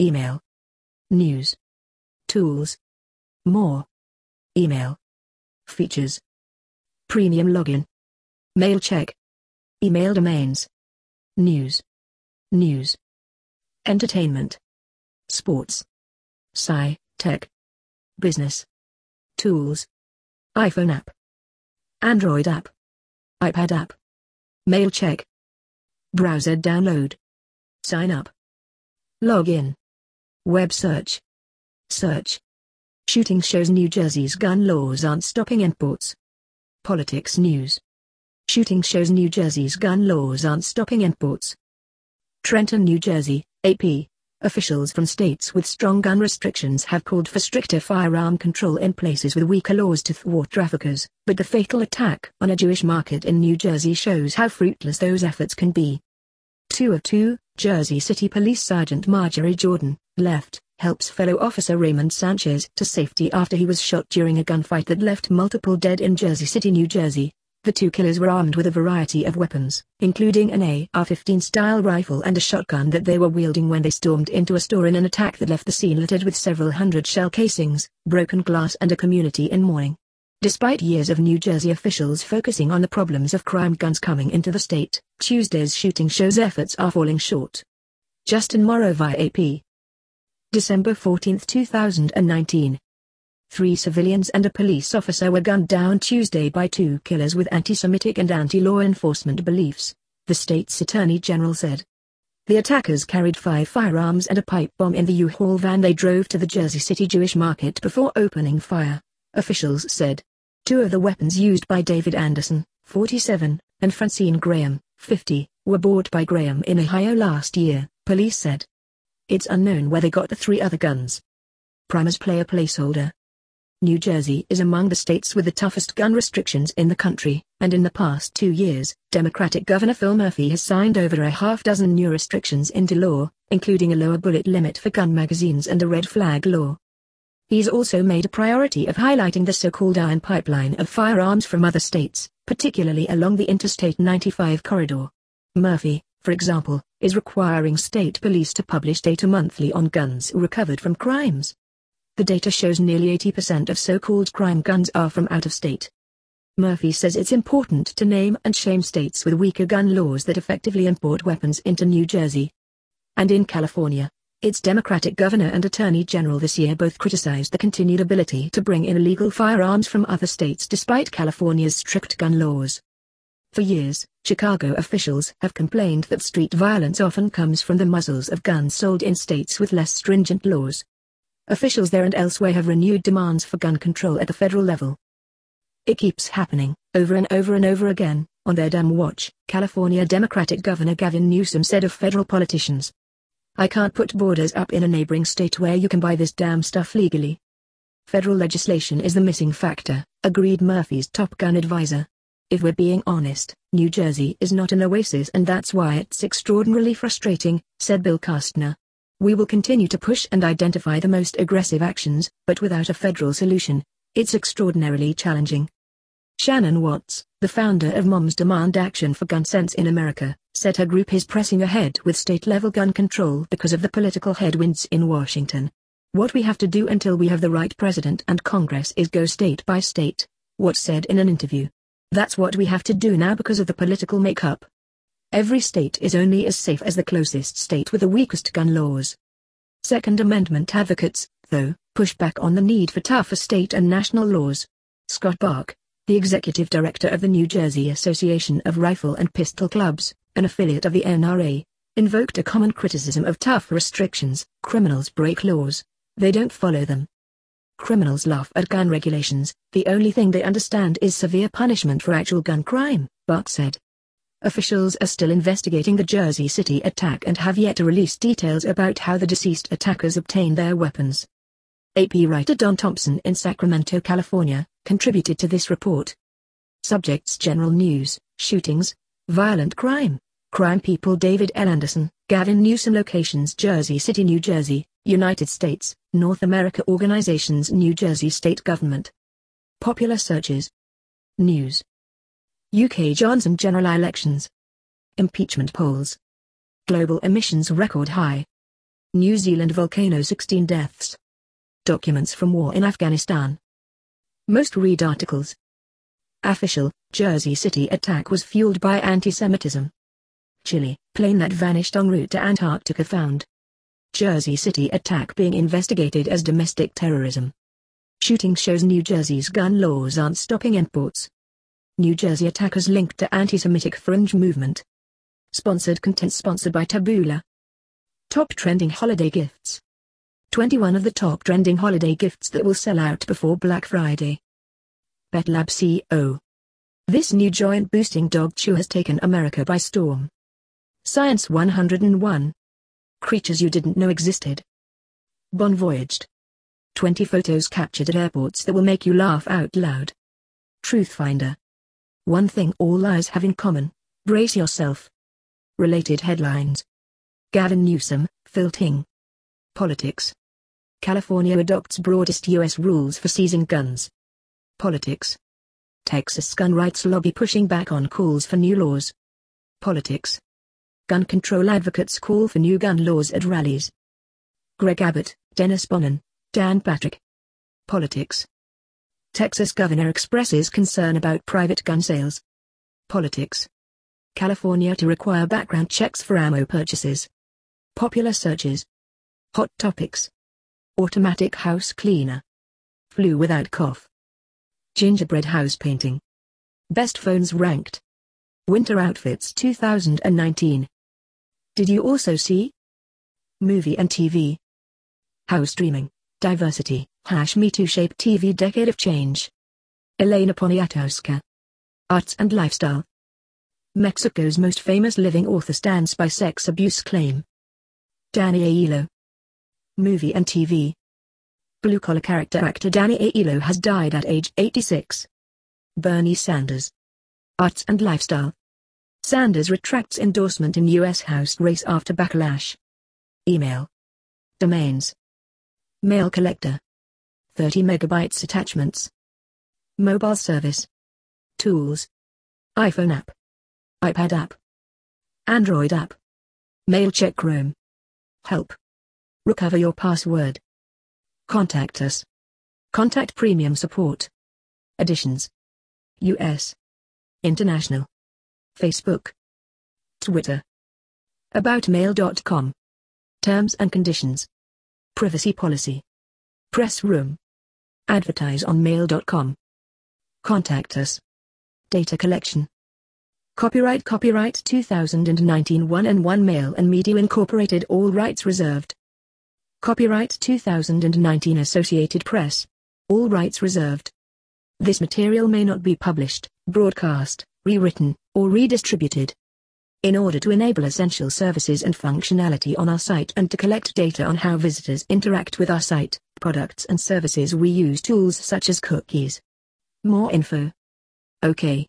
Email. News. Tools. More. Email. Features. Premium login. Mail check. Email domains. News. News. Entertainment. Sports. Sci, tech. Business. Tools. iPhone app. Android app. iPad app. Mail check. Browser download. Sign up. Login. Web search. Search. Shooting shows New Jersey's gun laws aren't stopping imports. Politics news. Shooting shows New Jersey's gun laws aren't stopping imports. Trenton, New Jersey, AP. Officials from states with strong gun restrictions have called for stricter firearm control in places with weaker laws to thwart traffickers, but the fatal attack on a Jewish market in New Jersey shows how fruitless those efforts can be. 2 of 2, Jersey City Police Sergeant Marjorie Jordan, left, helps fellow officer Raymond Sanchez to safety after he was shot during a gunfight that left multiple dead in Jersey City, New Jersey. The two killers were armed with a variety of weapons, including an AR-15 style rifle and a shotgun that they were wielding when they stormed into a store in an attack that left the scene littered with several hundred shell casings, broken glass and a community in mourning. Despite years of New Jersey officials focusing on the problems of crime guns coming into the state, Tuesday's shooting shows efforts are falling short. Justin Morrow via AP. December 14, 2019. Three civilians and a police officer were gunned down Tuesday by two killers with anti-Semitic and anti-law enforcement beliefs, the state's attorney general said. The attackers carried five firearms and a pipe bomb in the U-Haul van they drove to the Jersey City Jewish market before opening fire, officials said. Two of the weapons used by David Anderson, 47, and Francine Graham, 50, were bought by Graham in Ohio last year, police said. It's unknown where they got the three other guns. Primers play a placeholder, New Jersey is among the states with the toughest gun restrictions in the country, and in the past two years, Democratic Governor Phil Murphy has signed over a half dozen new restrictions into law, including a lower bullet limit for gun magazines and a red flag law. He's also made a priority of highlighting the so-called iron pipeline of firearms from other states, particularly along the Interstate 95 corridor. Murphy, for example, is requiring state police to publish data monthly on guns recovered from crimes. The data shows nearly 80% of so-called crime guns are from out of state. Murphy says it's important to name and shame states with weaker gun laws that effectively import weapons into New Jersey. And in California, its Democratic governor and attorney general this year both criticized the continued ability to bring in illegal firearms from other states despite California's strict gun laws. For years, Chicago officials have complained that street violence often comes from the muzzles of guns sold in states with less stringent laws. Officials there and elsewhere have renewed demands for gun control at the federal level. It keeps happening, over and over and over again, on their damn watch, California Democratic Governor Gavin Newsom said of federal politicians. I can't put borders up in a neighboring state where you can buy this damn stuff legally. Federal legislation is the missing factor, agreed Murphy's Top Gun advisor. If we're being honest, New Jersey is not an oasis and that's why it's extraordinarily frustrating, said Bill Castner. We will continue to push and identify the most aggressive actions, but without a federal solution, it's extraordinarily challenging. Shannon Watts, the founder of Moms Demand Action for Gun Sense in America, said her group is pressing ahead with state-level gun control because of the political headwinds in Washington. What we have to do until we have the right president and Congress is go state by state, Watts said in an interview. That's what we have to do now because of the political makeup. Every state is only as safe as the closest state with the weakest gun laws. Second Amendment advocates, though, push back on the need for tougher state and national laws. Scott Bach, the executive director of the New Jersey Association of Rifle and Pistol Clubs, an affiliate of the NRA, invoked a common criticism of tough restrictions. Criminals break laws. They don't follow them. Criminals laugh at gun regulations. The only thing they understand is severe punishment for actual gun crime, Bach said. Officials are still investigating the Jersey City attack and have yet to release details about how the deceased attackers obtained their weapons. AP writer Don Thompson in Sacramento, California, contributed to this report. Subjects General News, Shootings, Violent Crime, Crime People David L. Anderson, Gavin Newsom Locations Jersey City, New Jersey, United States, North America Organizations New Jersey State Government. Popular searches. News. UK Johnson general elections. Impeachment polls. Global emissions record high. New Zealand volcano 16 deaths. Documents from war in Afghanistan. Most read articles. Official, Jersey City attack was fueled by anti-Semitism. Chile, plane that vanished en route to Antarctica found. Jersey City attack being investigated as domestic terrorism. Shooting shows New Jersey's gun laws aren't stopping imports. New Jersey attackers linked to anti-Semitic fringe movement. Sponsored content sponsored by Taboola. Top trending holiday gifts. 21 of the top trending holiday gifts that will sell out before Black Friday. Pet Lab CEO. This new joint boosting dog chew has taken America by storm. Science 101. Creatures you didn't know existed. Bon voyaged. 20 photos captured at airports that will make you laugh out loud. Truth Finder. One thing all lies have in common, brace yourself. Related headlines. Gavin Newsom, Phil Ting. Politics. California adopts broadest U.S. rules for seizing guns. Politics. Texas gun rights lobby pushing back on calls for new laws. Politics. Gun control advocates call for new gun laws at rallies. Greg Abbott, Dennis Bonnen, Dan Patrick. Politics. Texas governor expresses concern about private gun sales. Politics. California to require background checks for ammo purchases. Popular searches. Hot topics. Automatic house cleaner. Flu without cough. Gingerbread house painting. Best phones ranked. Winter outfits 2019. Did you also see? Movie and TV. House streaming. Diversity, hash Me Too Shape TV Decade of Change. Elena Poniatowska. Arts and Lifestyle. Mexico's most famous living author stands by sex abuse claim. Danny Aiello. Movie and TV. Blue-collar character actor Danny Aiello has died at age 86. Bernie Sanders. Arts and Lifestyle. Sanders retracts endorsement in U.S. House race after backlash. Email. Domains. Mail collector. 30 megabytes attachments. Mobile service. Tools. iPhone app. iPad app. Android app. MailCheck Chrome. Help. Recover your password. Contact us. Contact premium support. Additions. US. International. Facebook. Twitter. AboutMail.com. Terms and conditions. Privacy policy. Press room. Advertise on mail.com. Contact us. Data collection. Copyright Copyright 2019 1 and 1 Mail and Media Incorporated All rights reserved. Copyright 2019 Associated Press. All rights reserved. This material may not be published, broadcast, rewritten, or redistributed. In order to enable essential services and functionality on our site and to collect data on how visitors interact with our site, products and services we use tools such as cookies. More info. OK.